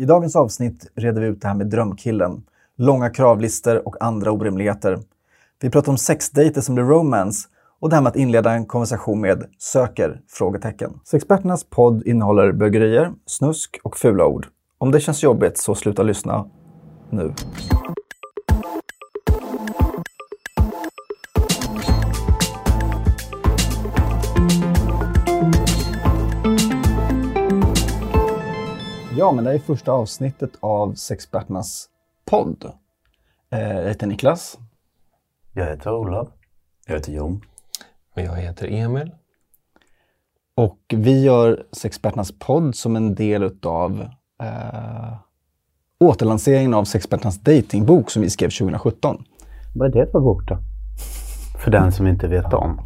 I dagens avsnitt reder vi ut det här med drömkillen, långa kravlistor och andra orimligheter. Vi pratar om sexdejter som blir romance och det här med att inleda en konversation med söker? frågetecken. Sexperternas podd innehåller bögerier, snusk och fula ord. Om det känns jobbigt så sluta lyssna nu. Ja, men det är första avsnittet av Sexperternas podd. Eh, Jag heter Niklas. Jag heter Olof. Jag heter Jon. Och jag heter Emil. Och vi gör Sexperternas podd som en del utav eh, återlanseringen av Sexperternas datingbok som vi skrev 2017. Vad är det för bok då? För den som inte vet om.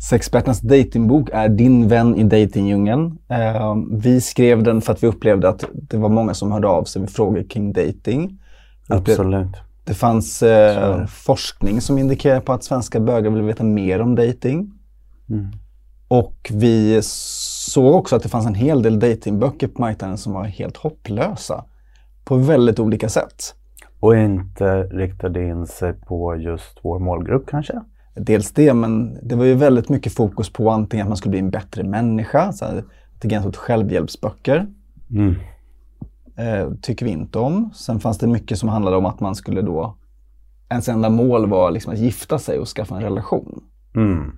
Sexperternas datingbok är din vän i datingdjungeln. Eh, vi skrev den för att vi upplevde att det var många som hörde av sig med frågor kring dating. Absolut. Det fanns eh, forskning som indikerar på att svenska bögar vill veta mer om dating. Mm. Och vi såg också att det fanns en hel del datingböcker på marknaden som var helt hopplösa. På väldigt olika sätt. Och inte riktade in sig på just vår målgrupp kanske? Dels det, men det var ju väldigt mycket fokus på antingen att man skulle bli en bättre människa, så här, gränsar åt självhjälpsböcker. Mm. Eh, tycker vi inte om. Sen fanns det mycket som handlade om att man skulle då, ens enda mål var liksom att gifta sig och skaffa en relation. Mm.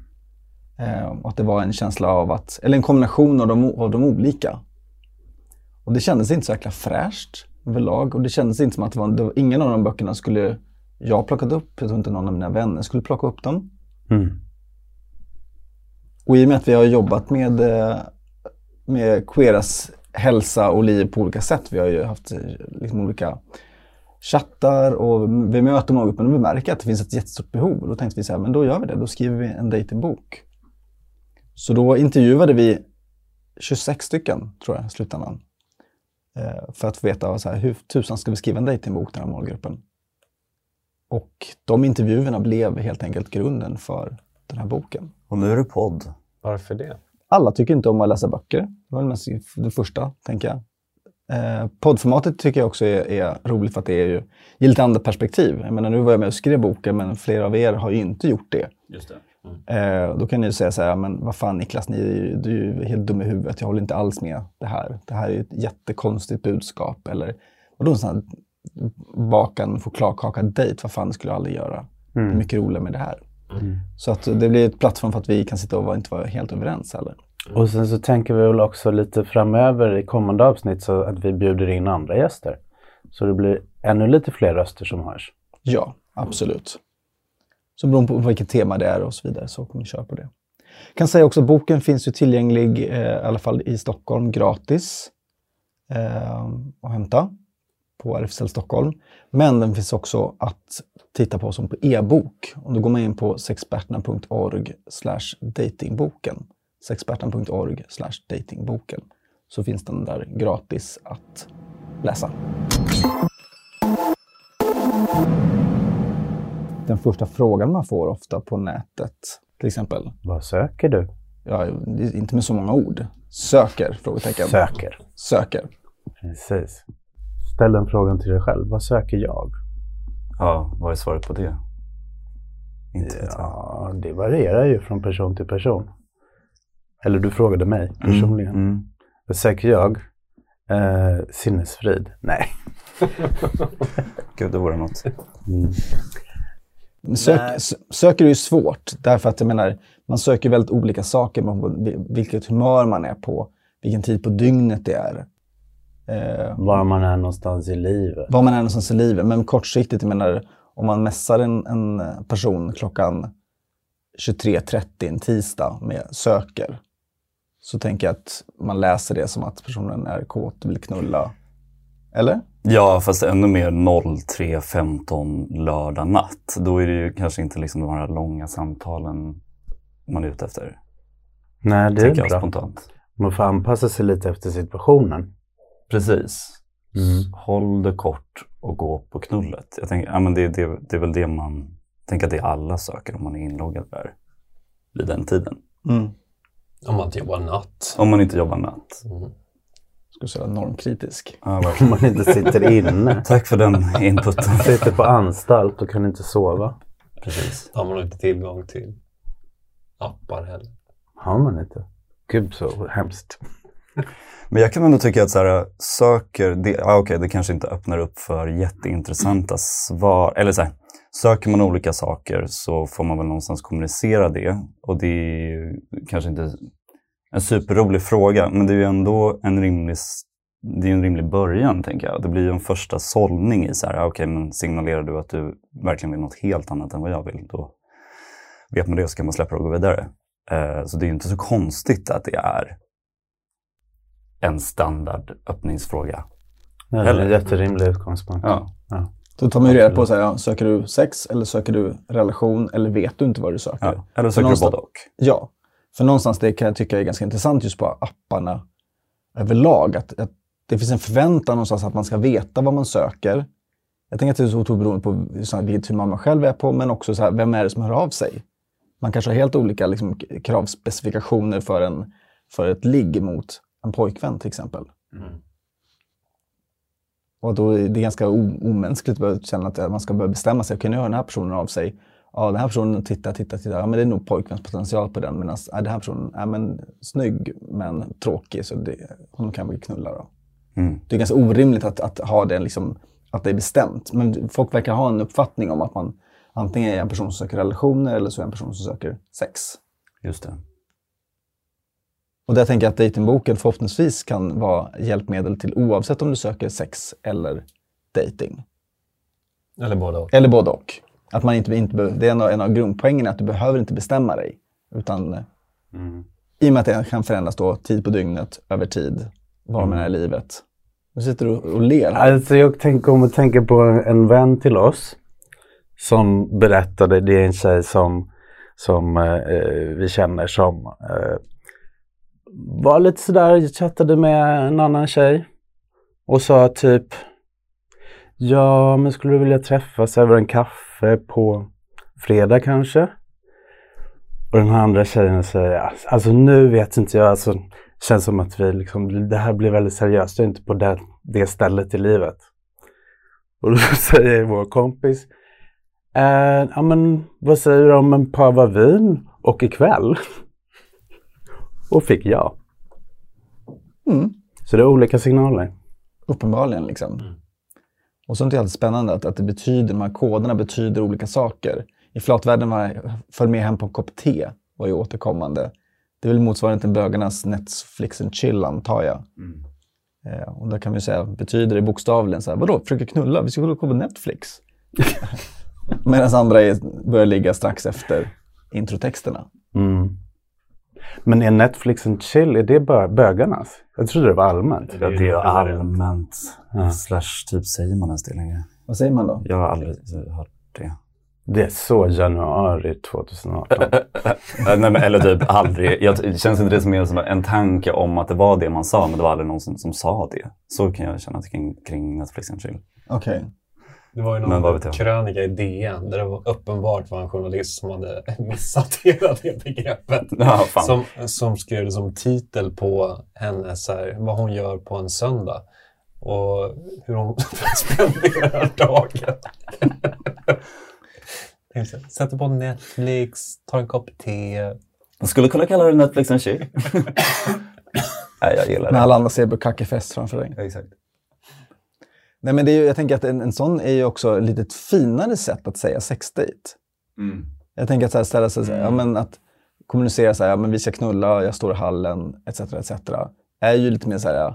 Eh, och att det var en känsla av att, eller en kombination av de, av de olika. Och det kändes inte så jäkla fräscht överlag. Och det kändes inte som att det var, det var ingen av de böckerna skulle jag plockat upp. Jag tror inte någon av mina vänner skulle plocka upp dem. Mm. Och i och med att vi har jobbat med, eh, med queeras hälsa och liv på olika sätt. Vi har ju haft eh, liksom olika chattar och vi möter målgruppen och vi märker att det finns ett jättestort behov. Och då tänkte vi så här, men då gör vi det. Då skriver vi en datingbok. Så då intervjuade vi 26 stycken, tror jag, i slutändan. Eh, För att få veta så här, hur tusan ska vi skriva en datingbok den här målgruppen. Och de intervjuerna blev helt enkelt grunden för den här boken. Och nu är det podd. Varför det? Alla tycker inte om att läsa böcker. Det var det, det första, tänker jag. Eh, poddformatet tycker jag också är, är roligt för att det är ju, ger lite andra perspektiv. Jag menar, nu var jag med och skrev boken, men flera av er har ju inte gjort det. Just det. Eh, då kan ni ju säga så här, men vad fan Niklas, ni är ju, du är ju helt dum i huvudet. Jag håller inte alls med det här. Det här är ju ett jättekonstigt budskap. Eller vadå en sån här baka en chokladkaka dejt? Vad fan det skulle jag aldrig göra. Det är mycket roligare med det här. Så att det blir ett plattform för att vi kan sitta och inte vara helt överens heller. Och sen så tänker vi väl också lite framöver i kommande avsnitt så att vi bjuder in andra gäster. Så det blir ännu lite fler röster som hörs. Ja, absolut. Så beroende på vilket tema det är och så vidare så kommer vi köra på det. Jag kan säga också att boken finns ju tillgänglig, eh, i alla fall i Stockholm, gratis eh, att hämta på RFSL Stockholm. Men den finns också att titta på som på e-bok. Och då går man in på sexperterna.org datingboken. Sexperterna.org datingboken. Så finns den där gratis att läsa. Den första frågan man får ofta på nätet, till exempel, Vad söker du? ja, inte med så många ord. Söker? Frågetecken. Söker. Söker. Precis. Ställ den frågan till dig själv. Vad söker jag? Ja, vad är svaret på det? Inte vet jag. Ja, det varierar ju från person till person. Eller du frågade mig personligen. Mm. Vad söker jag? Eh, sinnesfrid? Nej. Gud, det vore något. Sök, Nej. s- söker är ju svårt, därför att jag menar, man söker väldigt olika saker, vilket humör man är på, vilken tid på dygnet det är. Eh, Var man är någonstans i livet. var man är någonstans i livet. Men kortsiktigt, jag menar, om man messar en, en person klockan 23.30 en tisdag med söker, så tänker jag att man läser det som att personen är kåt och vill knulla. Eller? Ja, fast ännu mer 03.15 lördag natt. Då är det ju kanske inte liksom de här långa samtalen man är ute efter. Nej, det är bra. spontant. Man får anpassa sig lite efter situationen. Precis. Mm. Håll det kort och gå på knullet. Jag tänker, ja, men det, det, det är väl det man tänker att det alla söker om man är inloggad där vid den tiden. Mm. Om man inte jobbar natt. Om man inte jobbar natt. Mm. skulle säga normkritisk. Ja, Om man inte sitter inne. Tack för den inputen. Sitter på anstalt och kan inte sova. Precis. Har man inte tillgång till appar heller. Har man inte? Gud så hemskt. Men jag kan ändå tycka att så här, söker, det, ah, okay, det kanske inte öppnar upp för jätteintressanta svar. Eller så här, söker man olika saker så får man väl någonstans kommunicera det. Och det är kanske inte en superrolig fråga, men det är ju ändå en rimlig, det är en rimlig början, tänker jag. Det blir ju en första sållning i så här, ah, okej, men signalerar du att du verkligen vill något helt annat än vad jag vill, då vet man det och så kan man släppa det och gå vidare. Eh, så det är ju inte så konstigt att det är en standard öppningsfråga. Det är Eller- en jätterimlig utgångspunkt. Ja. Då tar man ju reda på, så här, ja, söker du sex eller söker du relation eller vet du inte vad du söker? Ja. Eller söker du både och. Ja, för någonstans det kan jag tycka är ganska intressant just på apparna överlag. Att, att det finns en förväntan någonstans att man ska veta vad man söker. Jag tänker att det är så otroligt beroende på vilket humör man själv är på, men också så här, vem är det som hör av sig? Man kanske har helt olika liksom, kravspecifikationer för, en, för ett ligg mot en pojkvän till exempel. Och då är det ganska omänskligt att känna att man ska börja bestämma sig. Okej, nu hör den här personen av sig. Ja, den här personen tittar, tittar, tittar. Ja, men det är nog pojkvänspotential på den. Medan ja, den här personen är men, snygg men tråkig, så det, hon kan vi knulla då. Mm. Det är ganska orimligt att, att ha det liksom, att det är bestämt. Men folk verkar ha en uppfattning om att man antingen är en person som söker relationer eller så är en person som söker sex. Just det. Och där tänker jag att datingboken förhoppningsvis kan vara hjälpmedel till oavsett om du söker sex eller dating. Eller båda och. Eller både och. Att man inte, inte det är en av, en av grundpoängen att du behöver inte bestämma dig. Utan eh, i och med att det kan förändras då, tid på dygnet, över tid, var man är i livet. Nu sitter du och ler. Alltså jag tänker om att tänka på en, en vän till oss som berättade, det är en tjej som, som eh, vi känner som eh, var lite sådär, jag chattade med en annan tjej och sa typ Ja, men skulle du vilja träffas över en kaffe på fredag kanske? Och den här andra tjejen säger, alltså, alltså nu vet inte jag, alltså känns som att vi liksom, det här blir väldigt seriöst, jag är inte på det, det stället i livet. Och då säger vår kompis, eh, ja men vad säger du om en pava vin och ikväll? Och fick ja. Mm. Så det är olika signaler. Uppenbarligen liksom. Och sånt är alltid spännande att, att det betyder, de här koderna betyder olika saker. I flatvärlden var följ med hem på en kopp te var ju återkommande. Det är väl motsvarande till bögarnas Netflix and chill antar jag. Eh, och där kan vi säga, betyder det bokstavligen så här, vadå, försöker knulla, vi ska kolla på Netflix. Medan andra är, börjar ligga strax efter introtexterna. Mm. Men är Netflix and chill, är det bö- bögarnas? Jag trodde det var allmänt. Ja, det är allmänt. Slash typ säger man ens det längre? Vad säger man då? Jag har aldrig hört det. Det är så januari 2018. Eh, Nej, men, eller typ aldrig. Jag, det känns inte det som mer som en tanke om att det var det man sa, men det var aldrig någon som, som sa det. Så kan jag känna kring, kring Netflix and chill. Okej. Det var ju någon krönika i DN där det var uppenbart var en journalist som hade missat hela det begreppet. Ja, fan. Som, som skrev det som titel på hennes, så här, vad hon gör på en söndag. Och hur hon spenderar dagen. Sätter på Netflix, tar en kopp te. Man skulle kunna kalla det Netflix and chill. Nej, jag gillar När det. alla andra ser bukkake-fest framför dig. Exakt. Nej, men det är, ju- jag tänker att en, en sån är ju också ett lite finare sätt att säga sexdate. Jag tänker att så här, ställa sig, här, ja, men att kommunicera så här, ja, men vi ska knulla, jag står i hallen, etc. etc. är ju lite mer så här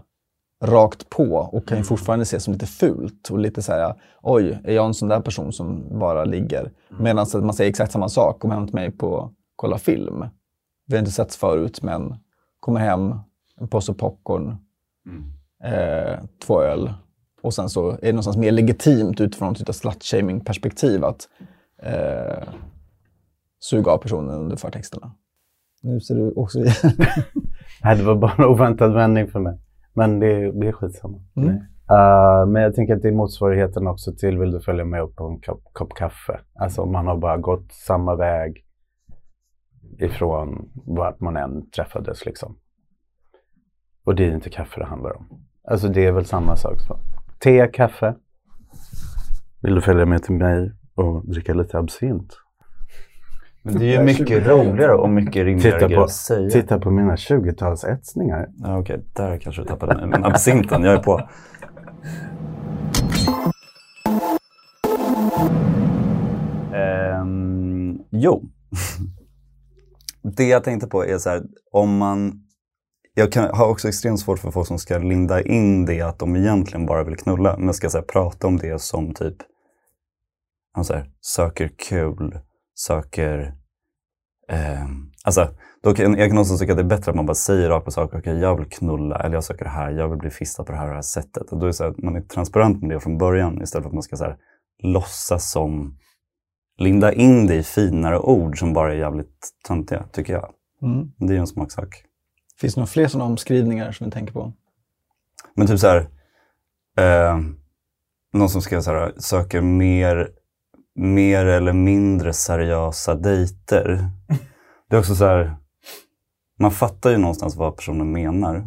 rakt på och kan ju fortfarande ses som lite fult och lite så här, oj, är jag en sån där person som bara ligger? Medan att man säger exakt samma sak, kom hem till mig på kolla film. Vi har inte setts förut, men kommer hem, en påse popcorn, eh, två öl. Och sen så är det någonstans mer legitimt utifrån ett slut-shaming perspektiv att eh, suga av personen under förtexterna. Nu ser du också Nej, det var bara en oväntad vändning för mig. Men det, det är skitsamma. Mm. Uh, men jag tänker att det är motsvarigheten också till vill du följa med upp på en kopp, kopp kaffe. Alltså om man har bara gått samma väg ifrån vart man än träffades liksom. Och det är inte kaffe det handlar om. Alltså det är väl samma sak. Så. Te, kaffe. Vill du följa med till mig och dricka lite absint? Men det är ju mycket roligare och mycket rimligare Titta på, att säga. titta på mina 20-talsetsningar. Ja, Okej, där kanske du tappade mig. Men absinten, jag är på. Ehm, jo. Det jag tänkte på är så här, om man... Jag kan, har också extremt svårt för folk som ska linda in det att de egentligen bara vill knulla, men ska så här, prata om det som typ så här, söker kul, söker... Eh, alltså, då kan, jag kan också tycka att det är bättre att man bara säger rakt på sak. Okej, jag vill knulla, eller jag söker det här, jag vill bli fistad på det här och det här sättet. Och då är så här, man är transparent med det från början istället för att man ska så här, låtsas som... Linda in det i finare ord som bara är jävligt töntiga, tycker jag. Mm. Det är ju en smaksak. Finns det några fler sådana omskrivningar som vi tänker på? Men typ så här, eh, någon som ska så här, söker mer, mer eller mindre seriösa dejter. Det är också så här, man fattar ju någonstans vad personen menar.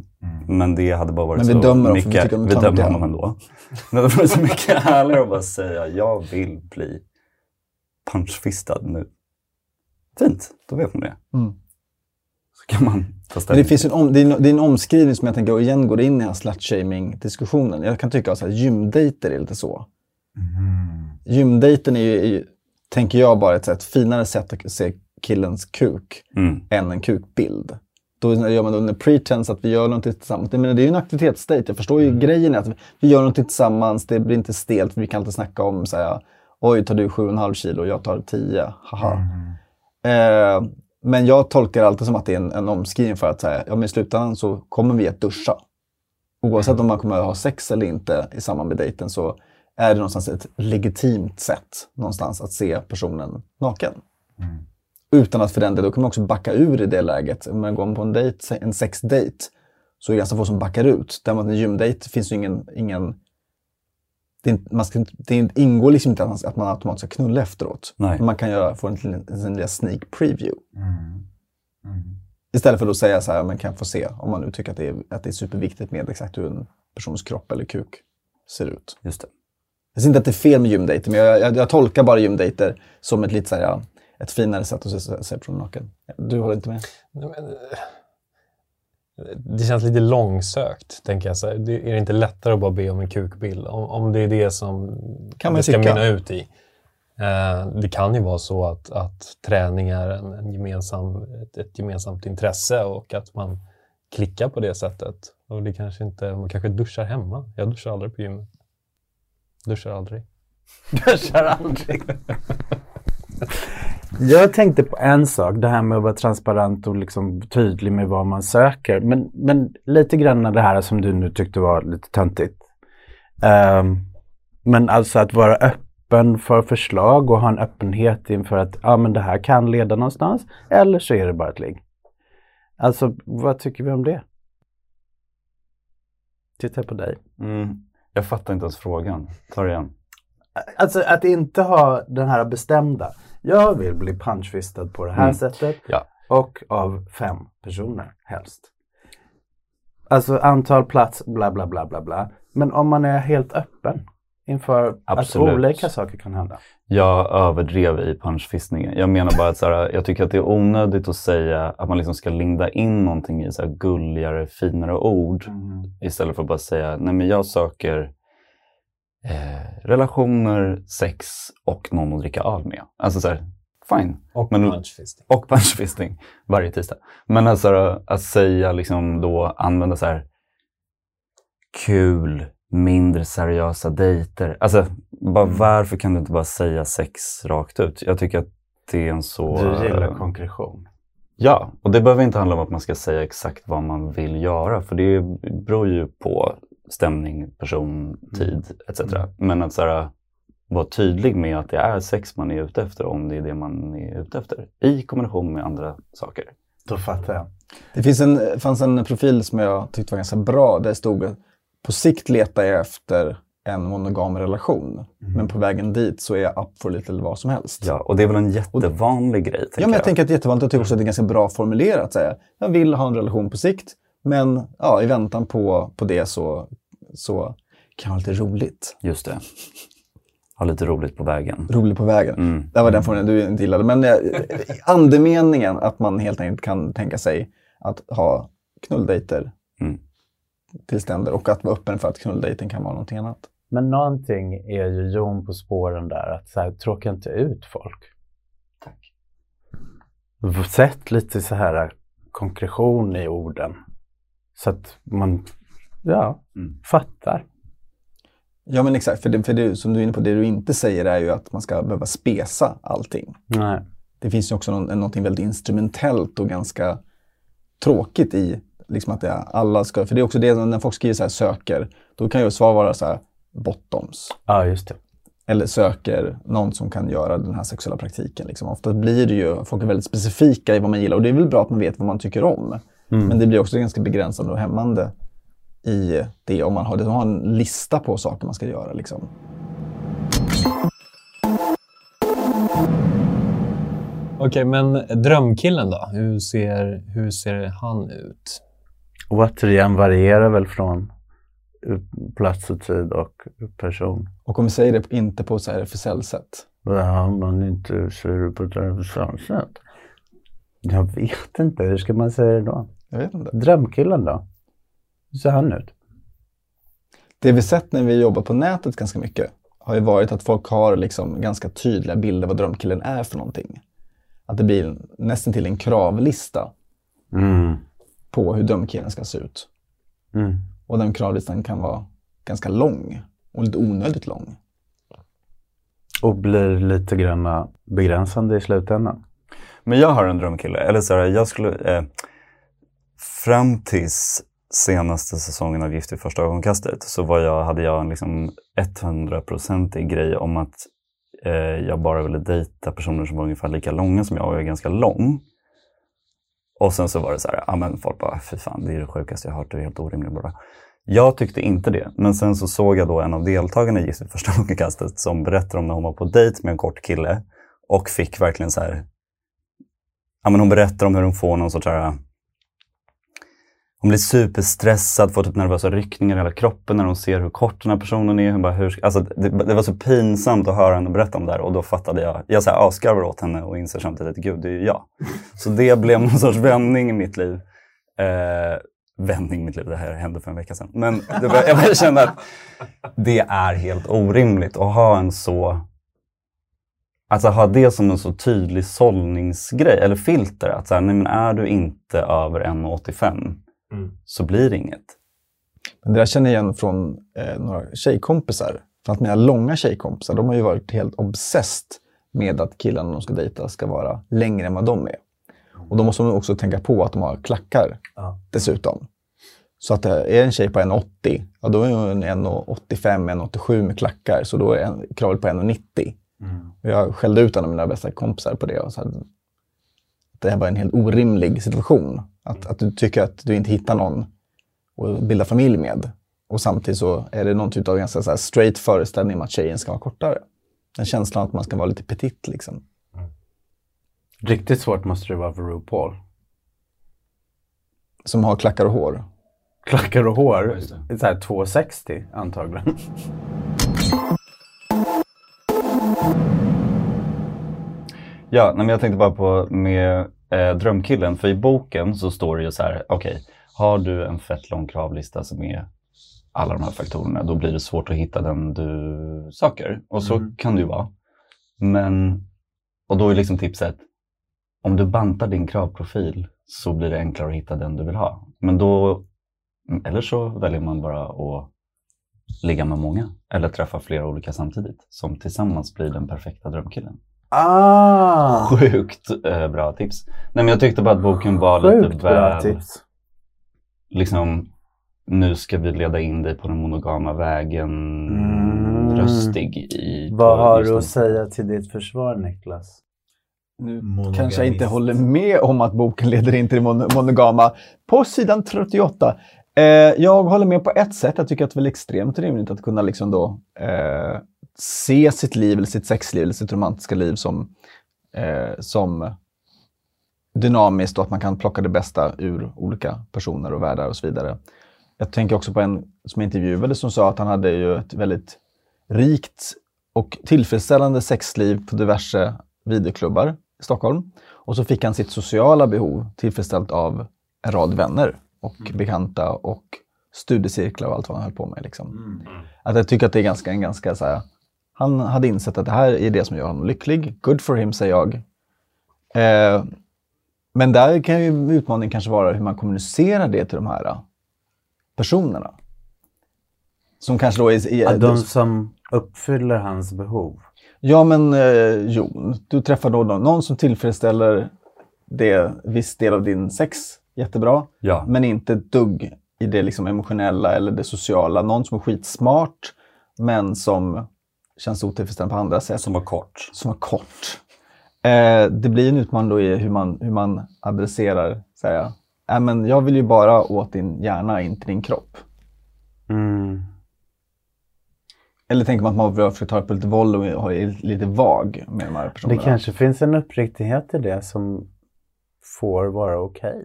Men det hade bara varit Men vi så dömer dem för vi mycket, är vi dömer honom ändå. Men det var så mycket härligare att bara säga, jag vill bli punchfistad nu. Fint, då vet man det. Mm. Så kan man ta Men ställning. det, finns en om, det, är en, det är en omskrivning som jag tänker igen går in i den här slut-shaming-diskussionen. Jag kan tycka att gymdejter är lite så. Gymdejten är ju, är ju, tänker jag, bara ett, ett finare sätt att se killens kuk Mm. än en kukbild. Då gör man under pretense att vi gör någonting tillsammans. Jag menar, det är ju en aktivitetsdejt. Jag förstår ju grejen är att vi gör någonting tillsammans. Det blir inte stelt. Vi kan alltid snacka om så här, oj, tar du 7,5 kilo och jag tar 10. Haha. Eh, men jag tolkar alltid som att det är en, en omskrivning för att säga, ja men i slutändan så kommer vi att duscha. Oavsett om man kommer att ha sex eller inte i samband med dejten så är det någonstans ett legitimt sätt någonstans att se personen naken. Utan att för den delen, då kan man också backa ur i det läget. Om man går på en dejt, en sexdejt, så är det ganska få som backar ut. Däremot en gymdejt finns ju ingen, ingen det, är inte- man ska, det ingår liksom inte att man, att man automatiskt ska knulla efteråt. Nej. Men Man kan göra, få en, liten- en liten sneak preview. Istället för att säga så här, men kan få se om man nu tycker att det, är, att det är superviktigt med exakt hur en persons kropp eller kuk ser ut. Just det. Jag säger inte att det är fel med gymdejter, men jag, jag, jag tolkar bara gymdejter som ett lite så här, ett finare sätt att se, se personen naken. Du håller inte med? Det känns lite långsökt, tänker jag. Så här. Det, är det inte lättare att bara be om en kukbild? Om, om det är det som Kan det ska tycka. mynna ut i. Eh, det kan ju vara så att, att träning är en, en gemensam, ett, ett gemensamt intresse och att man klickar på det sättet. Och det kanske inte, man kanske duschar hemma. Jag duschar aldrig på gymmet. Duschar aldrig. Duschar aldrig. Jag tänkte på en sak, det här med att vara transparent och liksom tydlig med vad man söker. Men, men lite grann det här som du nu tyckte var lite töntigt. Ehm, men alltså att vara öppen för förslag och ha en öppenhet inför att ja, men det här kan leda någonstans. Eller så är det bara ett ligg. Alltså, vad tycker vi om det? Titta på dig. Mm. Jag fattar inte ens frågan. Ta det igen. Alltså att inte ha den här bestämda. Jag vill bli punchfistad på det här Mm. sättet. Ja. Och av fem personer helst. Alltså antal plats, bla bla bla bla bla. Men om man är helt öppen inför Absolut. att olika saker kan hända. Jag överdrev i punchfistningen. Jag menar bara att så här, jag tycker att det är onödigt att säga att man liksom ska linda in någonting i så här gulligare, finare ord. Istället för att bara säga, nej men jag söker eh, relationer, sex och någon att dricka öl med. Alltså så här, fine. Och Men- punchfisting. Och punchfisting varje tisdag. Men alltså att säga liksom då, använda så här kul, mindre seriösa dejter. Alltså, bara, varför kan du inte bara säga sex rakt ut? Jag tycker att det är en så... Du gillar eh, konkretion. Ja, och det behöver inte handla om att man ska säga exakt vad man vill göra. För det beror ju på stämning, person, tid etc. Men att så här, vara tydlig med att det är sex man är ute efter om det är det man är ute efter. I kombination med andra saker. Då fattar jag. Det finns en, fanns en profil som jag tyckte var ganska bra. Där det stod att på sikt letar jag efter en monogam relation. Men på vägen dit så är jag up for lite vad som helst. Ja, och det är väl en jättevanlig grej. Ja, men jag tänker att det är jättevanligt. Jag tycker också att det är ganska bra formulerat. Säga. Jag vill ha en relation på sikt, men ja, i väntan på, på det så så kan det vara lite roligt. Just det. Ha lite roligt på vägen. Roligt på vägen. Mm. Det var den formuleringen du inte gillade. Men eh, andemeningen att man helt enkelt kan tänka sig att ha knulldejter Mm. till ständer och att vara öppen för att knulldejten kan vara någonting annat. Men någonting är ju Jon på spåren där, att så här, tråka inte ut folk. Tack. Sätt lite så här konkretion i orden. Så att man, ja, Mm. fattar. Ja men exakt, för det, för det som du är inne på, det du inte säger är ju att man ska behöva spesa allting. Nej. Det finns ju också någon, någonting väldigt instrumentellt och ganska tråkigt i liksom att det, alla ska, för det är också det när folk skriver så här söker, då kan ju svar vara så här bottoms. Ja, just det. Eller söker någon som kan göra den här sexuella praktiken. Liksom. Ofta blir det ju, folk är väldigt specifika i vad man gillar och det är väl bra att man vet vad man tycker om. Men det blir också ganska begränsande och hämmande i det om man har, man har en lista på saker man ska göra. Liksom. Okej, men drömkillen då? Hur ser, hur ser han ut? Återigen varierar väl från plats och tid och person. Och om vi säger det inte på ett RFSL-sätt. Ja, man inte ser det på ett intressant sätt. Jag vet inte, hur ska man säga det då? Jag vet inte. Drömkillen då? Hur ser han ut? Det vi sett när vi jobbat på nätet ganska mycket har ju varit att folk har liksom ganska tydliga bilder vad drömkillen är för någonting. Att det blir nästan till en kravlista Mm. på hur drömkillen ska se ut. Mm. Och den kravlistan kan vara ganska lång och lite onödigt lång. Och blir lite grann begränsande i slutändan. Men jag har en drömkille. Eller så här, jag skulle... Eh, fram tills senaste säsongen av Gift vid första ögonkastet så var jag, hade jag en liksom 100-procentig grej om att eh, jag bara ville dejta personer som var ungefär lika långa som jag och jag är ganska lång. Och sen så var det så här, ja men folk bara, fy fan det är det sjukaste jag har hört, det är helt orimligt. Bara. Jag tyckte inte det, men sen så såg jag då en av deltagarna i Gift vid första ögonkastet som berättade om när hon var på dejt med en kort kille och fick verkligen så här, ja men hon berättar om hur hon får någon sorts så här, hon blir superstressad, får typ nervösa ryckningar i hela kroppen när hon ser hur kort den här personen är. Hon bara, hur, alltså, det, det var så pinsamt att höra henne berätta om det här och då fattade jag, jag så här asgarvar åt henne och inser samtidigt att gud, det är ju jag. Så det blev någon sorts vändning i mitt liv. Eh, vändning i mitt liv, det här hände för en vecka sedan. Men det var, jag började känna att det är helt orimligt att ha en så Alltså ha det som en så tydlig sållningsgrej eller filter. Att så här, nej, men är du inte över 1,85 så blir det inget. Men det där känner jag igen från eh, några tjejkompisar. För att mina långa tjejkompisar, de har ju varit helt obsessed med att killarna de ska dejta ska vara längre än vad de är. Och då måste de också tänka på att de har klackar dessutom. Så att eh, är en tjej på 1,80, ja då är hon 1,85, 1,87 med klackar. Så då är kravet på 1,90. Och Jag skällde ut en av mina bästa kompisar på det. Och så här, att det här var en helt orimlig situation. Att, att du tycker att du inte hittar någon att bilda familj med. Och samtidigt så är det någon typ av ganska så här straight föreställning om att tjejen ska vara kortare. Den känslan att man ska vara lite petit liksom. Riktigt svårt måste det vara för RuPaul. Som har klackar och hår. Klackar och hår, så här 260 antagligen. Ja, men jag tänkte bara på med eh, drömkillen. För i boken så står det ju så här, okej, har du en fett lång kravlista som är alla de här faktorerna, då blir det svårt att hitta den du söker. Och så kan det ju vara. Men, och då är liksom tipset, om du bantar din kravprofil så blir det enklare att hitta den du vill ha. Men då, eller så väljer man bara att ligga med många eller träffa flera olika samtidigt som tillsammans blir den perfekta drömkillen. Ah! Sjukt eh, bra tips. Nej men jag tyckte bara att boken var lite Sjukt bra väl, tips. liksom, nu ska vi leda in dig på den monogama vägen, Mm. röstig i... Vad på har du att säga till ditt försvar, Niklas? Nu Monogamist. kanske jag inte håller med om att boken leder in till det mon- monogama. På sidan 38. Eh, jag håller med på ett sätt. Jag tycker att det är väl extremt rimligt att kunna liksom då, eh, se sitt liv, eller sitt sexliv, eller sitt romantiska liv som, eh, som dynamiskt och att man kan plocka det bästa ur olika personer och världar och så vidare. jag tänker också på en som jag intervjuade som sa att han hade ju ett väldigt rikt och tillfredsställande sexliv på diverse videoklubbar i Stockholm. Och så fick han sitt sociala behov tillfredsställt av en rad vänner och bekanta och studiecirklar och allt vad han höll på med. Liksom. Att jag tycker att det är ganska, en ganska så här, han hade insett att det här är det som gör honom lycklig. Good for him, säger jag. Eh, men där kan ju utmaningen kanske vara hur man kommunicerar det till de här eh, personerna. Som kanske då är... är Ja, de som uppfyller hans behov. Ja men eh, Jon, du träffar då någon, någon som tillfredsställer det, viss del av din sex jättebra. Ja. Men inte dugg i det liksom emotionella eller det sociala. Någon som är skitsmart men som känns otillfredsställande på andra sätt. Som var kort. Som var kort. Eh, det blir en utmaning då i hur man, hur man adresserar, säga, äh, men jag vill ju bara åt din hjärna, inte din kropp. Mm. Eller tänker man att man försöker ta det på lite våld och ha- är lite vag med de här Det personerna? kanske finns en uppriktighet i det som får vara okej.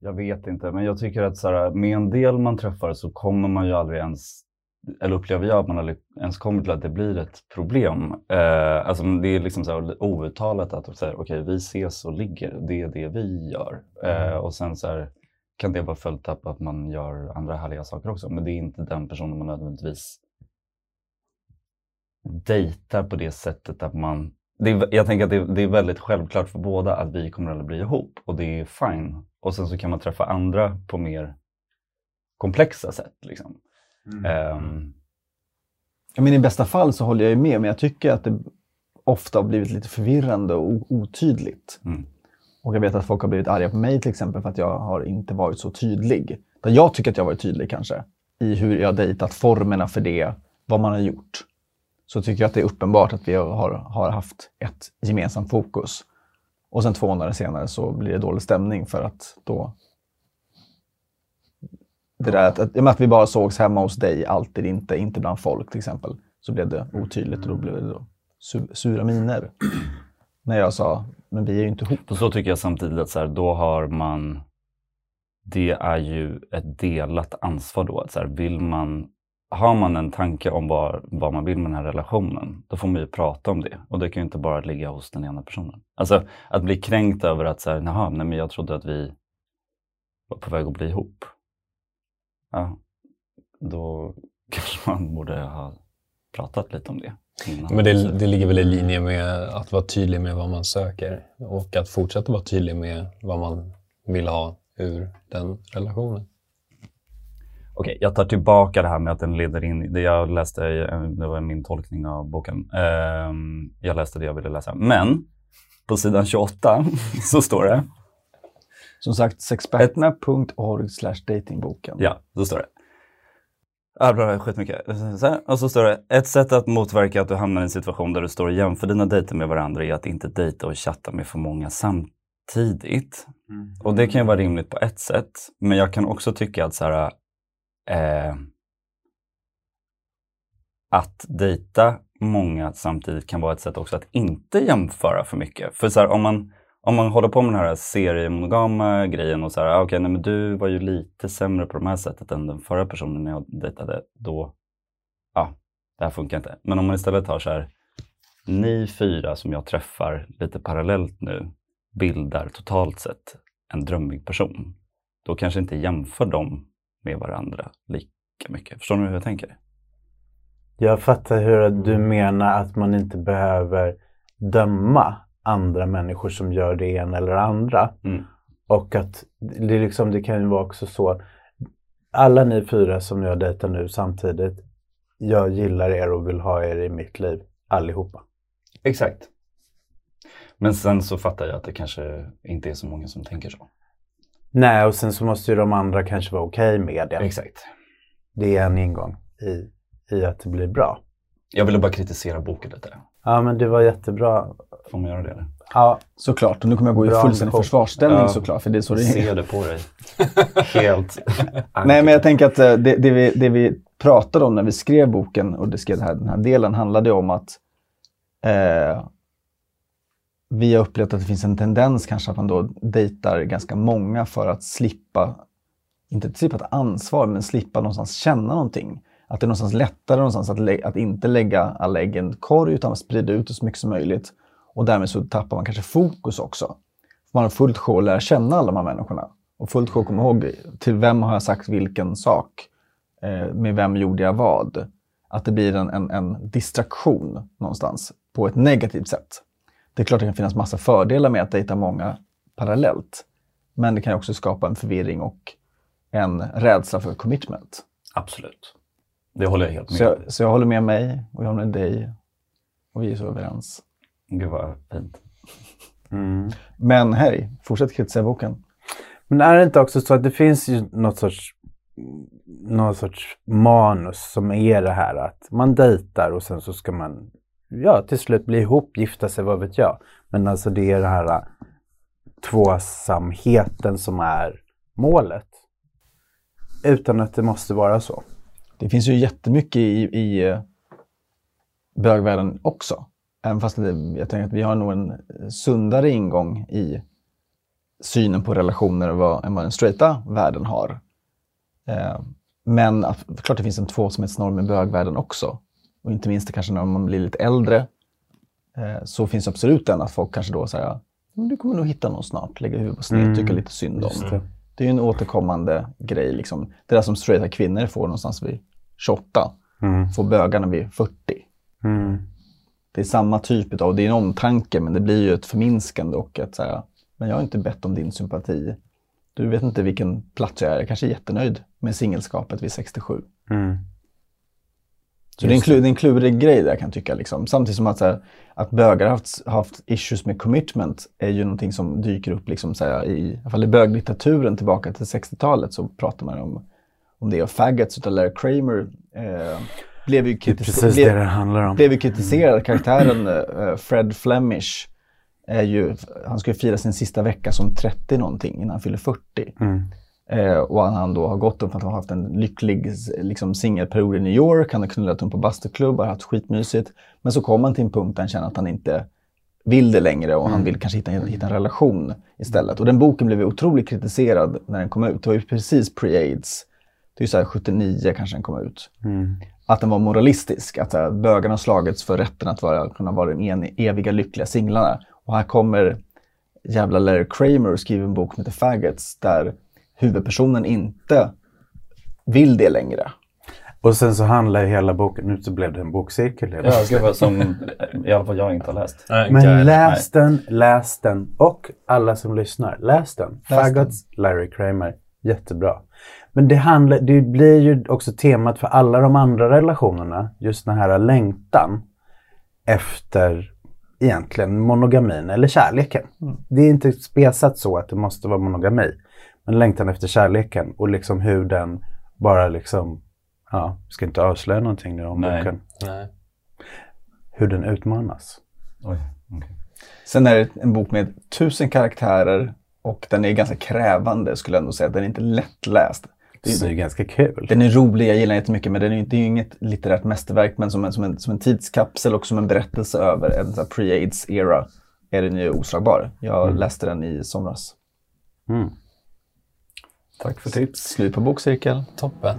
Jag vet inte, men jag tycker att så här, med en del man träffar så kommer man ju aldrig ens, eller upplever jag att man aldrig ens kommer till att det blir ett problem. Eh, alltså det är liksom så här outtalat att säga, okej vi ses och ligger, det är det vi gör. Eh, och sen så här, kan det vara följt upp att man gör andra härliga saker också, men det är inte den personen man nödvändigtvis dejtar på det sättet att man är, jag tänker att det, det är väldigt självklart för båda att vi kommer att bli ihop och det är fine. Och sen så kan man träffa andra på mer komplexa sätt. Liksom. Ehm, Ja, men I bästa fall så håller jag ju med, men jag tycker att det ofta har blivit lite förvirrande och otydligt. Mm. Och jag vet att folk har blivit arga på mig till exempel för att jag har inte varit så tydlig. Där jag tycker att jag har varit tydlig kanske, i hur jag har dejtat, formerna för det, vad man har gjort. Så tycker jag att det är uppenbart att vi har, har haft ett gemensamt fokus. Och sen två månader senare så blir det dålig stämning för att då... Det där att, att, att vi bara sågs hemma hos dig, alltid inte, inte bland folk till exempel, så blev det otydligt och då blev det då su- sura miner. När jag sa, men vi är ju inte ihop. och så tycker jag samtidigt att så här, då har man, det är ju ett delat ansvar då. Att så här, vill man, har man en tanke om vad, vad man vill med den här relationen, då får man ju prata om det. Och det kan ju inte bara ligga hos den ena personen. Alltså att bli kränkt över att så här, nej, men jag trodde att vi var på väg att bli ihop. Ja, då kanske man borde ha pratat lite om det. innan. Men det, det ligger väl i linje med att vara tydlig med vad man söker och att fortsätta vara tydlig med vad man vill ha ur den relationen. Okej, jag tar tillbaka det här med att den leder in det jag läste, det var min tolkning av boken. Ehm, jag läste det jag ville läsa. Men på sidan 28 så står det, Som sagt, sexperterna.org datingboken. ja, då står det. Ah, bra, skitmycket. Så och så står det, ett sätt att motverka att du hamnar i en situation där du står och jämför dina dejter med varandra är att inte dejta och chatta med för många samtidigt. Och det kan ju vara rimligt på ett sätt, men jag kan också tycka att så här, eh, att dejta många samtidigt kan vara ett sätt också att inte jämföra för mycket. För så här, om, man, om man håller på med den här seriemonogama grejen och så här, ah, okej, nej, men du var ju lite sämre på det här sättet än den förra personen jag dejtade, då, ja, det här funkar inte. Men om man istället har så här, ni fyra som jag träffar lite parallellt nu bildar totalt sett en drömmig person. Då kanske inte jämför dem med varandra lika mycket. Förstår ni hur jag tänker? Jag fattar hur du menar att man inte behöver döma andra människor som gör det ena eller andra. Mm. Och att det, liksom, det kan ju vara också så. Alla ni fyra som jag dejtar nu samtidigt. Jag gillar er och vill ha er i mitt liv. Allihopa. Exakt. Men sen så fattar jag att det kanske inte är så många som tänker så. Nej, och sen så måste ju de andra kanske vara okej med det. Exakt. Det är en ingång i, i att det blir bra. Jag ville bara kritisera boken lite. Ja, men det var jättebra. Får man göra det? Eller? Ja, Såklart, och nu kommer jag gå i fullständig försvarsställning Ja. såklart, för det är så det är. ser det på dig. Helt Nej, men jag tänker att eh, det, det, vi, det vi pratade om när vi skrev boken och det skrev här, den här delen handlade om att eh, vi har upplevt att det finns en tendens kanske att man då dejtar ganska många för att slippa inte slippa ett ansvar, men slippa någonstans känna någonting. Att det är någonstans lättare någonstans att, lä- att inte lägga alla ägg i en korg utan att sprida ut det så mycket som möjligt. Och därmed så tappar man kanske fokus också. Man har fullt sjå att lära känna alla de här människorna. Och fullt sjå att komma ihåg till vem har jag sagt vilken sak? Eh, med vem gjorde jag vad? Att det blir en, en, en distraktion någonstans på ett negativt sätt. Det är klart att det kan finnas massa fördelar med att dejta många parallellt. Men det kan ju också skapa en förvirring och en rädsla för commitment. Absolut. Det håller jag helt med Så jag, så jag håller med mig och jag håller med dig. Och vi är så överens. Gud vad fint. Mm. Men hej, fortsätt kritisera boken. Men är det inte också så att det finns ju något sorts, något sorts manus som är det här att man dejtar och sen så ska man ja, till slut bli ihop, gifta sig, vad vet jag. Men alltså det är det här äh, tvåsamheten som är målet. Utan att det måste vara så. Det finns ju jättemycket i, i eh, bögvärlden också. Även fast jag tänker att vi har nog en sundare ingång i synen på relationer vad, än vad den straighta världen har. Eh, men att, klart det finns en tvåsamhetsnorm i bögvärlden också. Och inte minst kanske när man blir lite äldre eh, så finns absolut den att folk kanske då säger "Men du kommer nog hitta någon snart, lägga huvudet på sned, Mm, tycka lite synd om. det. Det är en återkommande grej. Liksom. Det där som straighta kvinnor får någonstans vid 28, Mm. får bögarna vid 40. Mm. Det är samma typ av, det är en omtanke men det blir ju ett förminskande och ett så här, men jag har inte bett om din sympati. Du vet inte vilken plats jag är, jag kanske är jättenöjd med singelskapet vid 67. Mm. Så det är, en klu, det är en klurig grej där kan jag tycka. Liksom. Samtidigt som att, så här, att bögar har haft, haft issues med commitment är ju någonting som dyker upp liksom, så här, i, i alla fall i böglitteraturen tillbaka till 60-talet så pratar man om, om det. Och Faggots utav Larry Kramer eh, blev ju är kritiserad. det det blev ju kritiserad. Karaktären eh, Fred Flemish är ju, han ska ju fira sin sista vecka som 30 någonting innan han fyller 40. Mm. Eh, och han, då har gått upp för att han har haft en lycklig liksom, singelperiod i New York. Han har knullat runt på bastuklubbar, haft skitmysigt. Men så kommer han till en punkt där han känner att han inte vill det längre och han vill kanske hitta, hitta en relation istället. Och den boken blev otroligt kritiserad när den kom ut. Det var ju precis pre-aids. Det är så här 79 kanske den kom ut. Mm. Att den var moralistisk. Att här, bögarna har slagits för rätten att vara, kunna vara de en, eviga lyckliga singlarna. Och här kommer jävla Larry Kramer och skriver en bok som heter Faggots där huvudpersonen inte vill det längre. Och sen så handlar hela boken, nu så blev det en bokcirkel. Ja, gud som i alla fall jag inte har läst. Nej, Men läs den, läs den och alla som lyssnar, läs den. Läs Faggots, Larry Kramer, jättebra. Men det, handlar, det blir ju också temat för alla de andra relationerna, just den här längtan efter egentligen monogamin eller kärleken. Det är inte spesat så att det måste vara monogami. Men längtan efter kärleken och liksom hur den bara liksom, ja, ska inte avslöja någonting nu om Nej. boken. Nej. Hur den utmanas. Oj, okej. Sen är det en bok med tusen karaktärer och den är ganska krävande skulle jag ändå säga. Den är inte lättläst. Det är, är ganska kul. den är rolig, jag gillar den jättemycket men den är, ju inte- det är ju inget litterärt mästerverk men som en, som, en, som en tidskapsel och som en berättelse över en pre-aids era är den ju oslagbar. Jag läste den i somras. Mm. Tack för tips. Slut på bokcirkel. Toppen.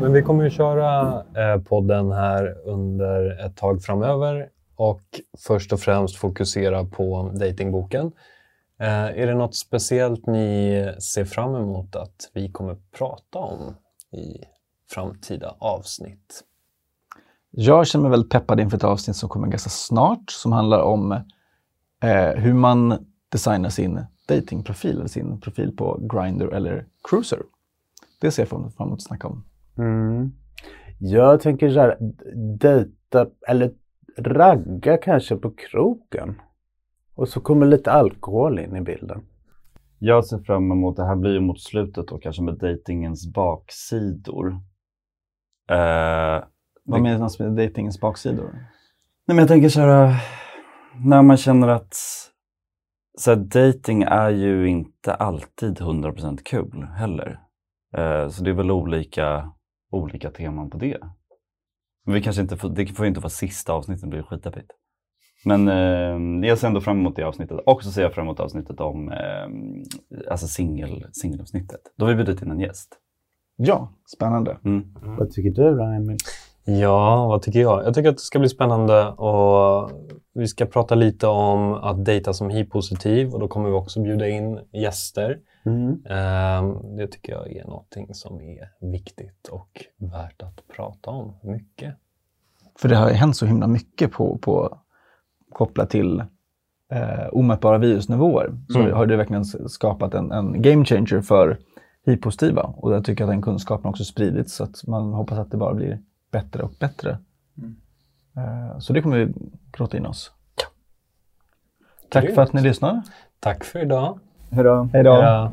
Men vi kommer ju köra eh, podden här under ett tag framöver och först och främst fokusera på datingboken. Eh, är det något speciellt ni ser fram emot att vi kommer prata om i framtida avsnitt? Jag känner mig väldigt peppad inför ett avsnitt som kommer ganska snart som handlar om eh, hur man designar sin datingprofil eller sin profil på Grindr eller Cruiser. Det ser jag fram emot att snacka om. Mm. Jag tänker så här, dejta eller ragga kanske på krogen. Och så kommer lite alkohol in i bilden. Jag ser fram emot, det här blir ju mot slutet då kanske med datingens baksidor. Eh, Vad menas med datingens baksidor? Nej, men jag tänker så här, när man känner att så här, dating är ju inte alltid 100% kul heller. Eh, så det är väl olika, olika teman på det. Men vi kanske inte får, det får ju inte vara sista avsnittet, det blir skitdeppigt. Men eh, jag ser ändå fram emot det avsnittet. Och så ser jag fram emot avsnittet om eh, alltså singel, singelavsnittet. Då har vi bjudit in en gäst. Ja, spännande. Mm. Vad tycker du då, Emil? Ja, vad tycker jag? Jag tycker att det ska bli spännande och vi ska prata lite om att dejta som hiv-positiv och då kommer vi också bjuda in gäster. Mm. Ehm, Det tycker jag är någonting som är viktigt och värt att prata om mycket. För det har ju hänt så himla mycket på, på kopplat till eh, omätbara virusnivåer. Så Mm. har det verkligen skapat en, en game changer för hiv-positiva. Och jag tycker att den kunskapen också spridits så att man hoppas att det bara blir bättre och bättre. Eh, så det kommer vi gråta in oss. Tack Grymt. för att ni lyssnade. Tack för idag. Hej då. Hej då.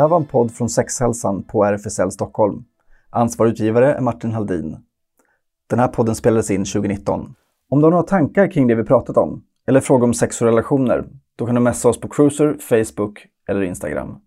Det här var en podd från Sexhälsan på RFSL Stockholm. Ansvarig utgivare är Martin Haldin. Den här podden spelades in 2019. Om du har några tankar kring det vi pratat om, eller frågor om sex och relationer, då kan du messa oss på Cruiser, Facebook eller Instagram.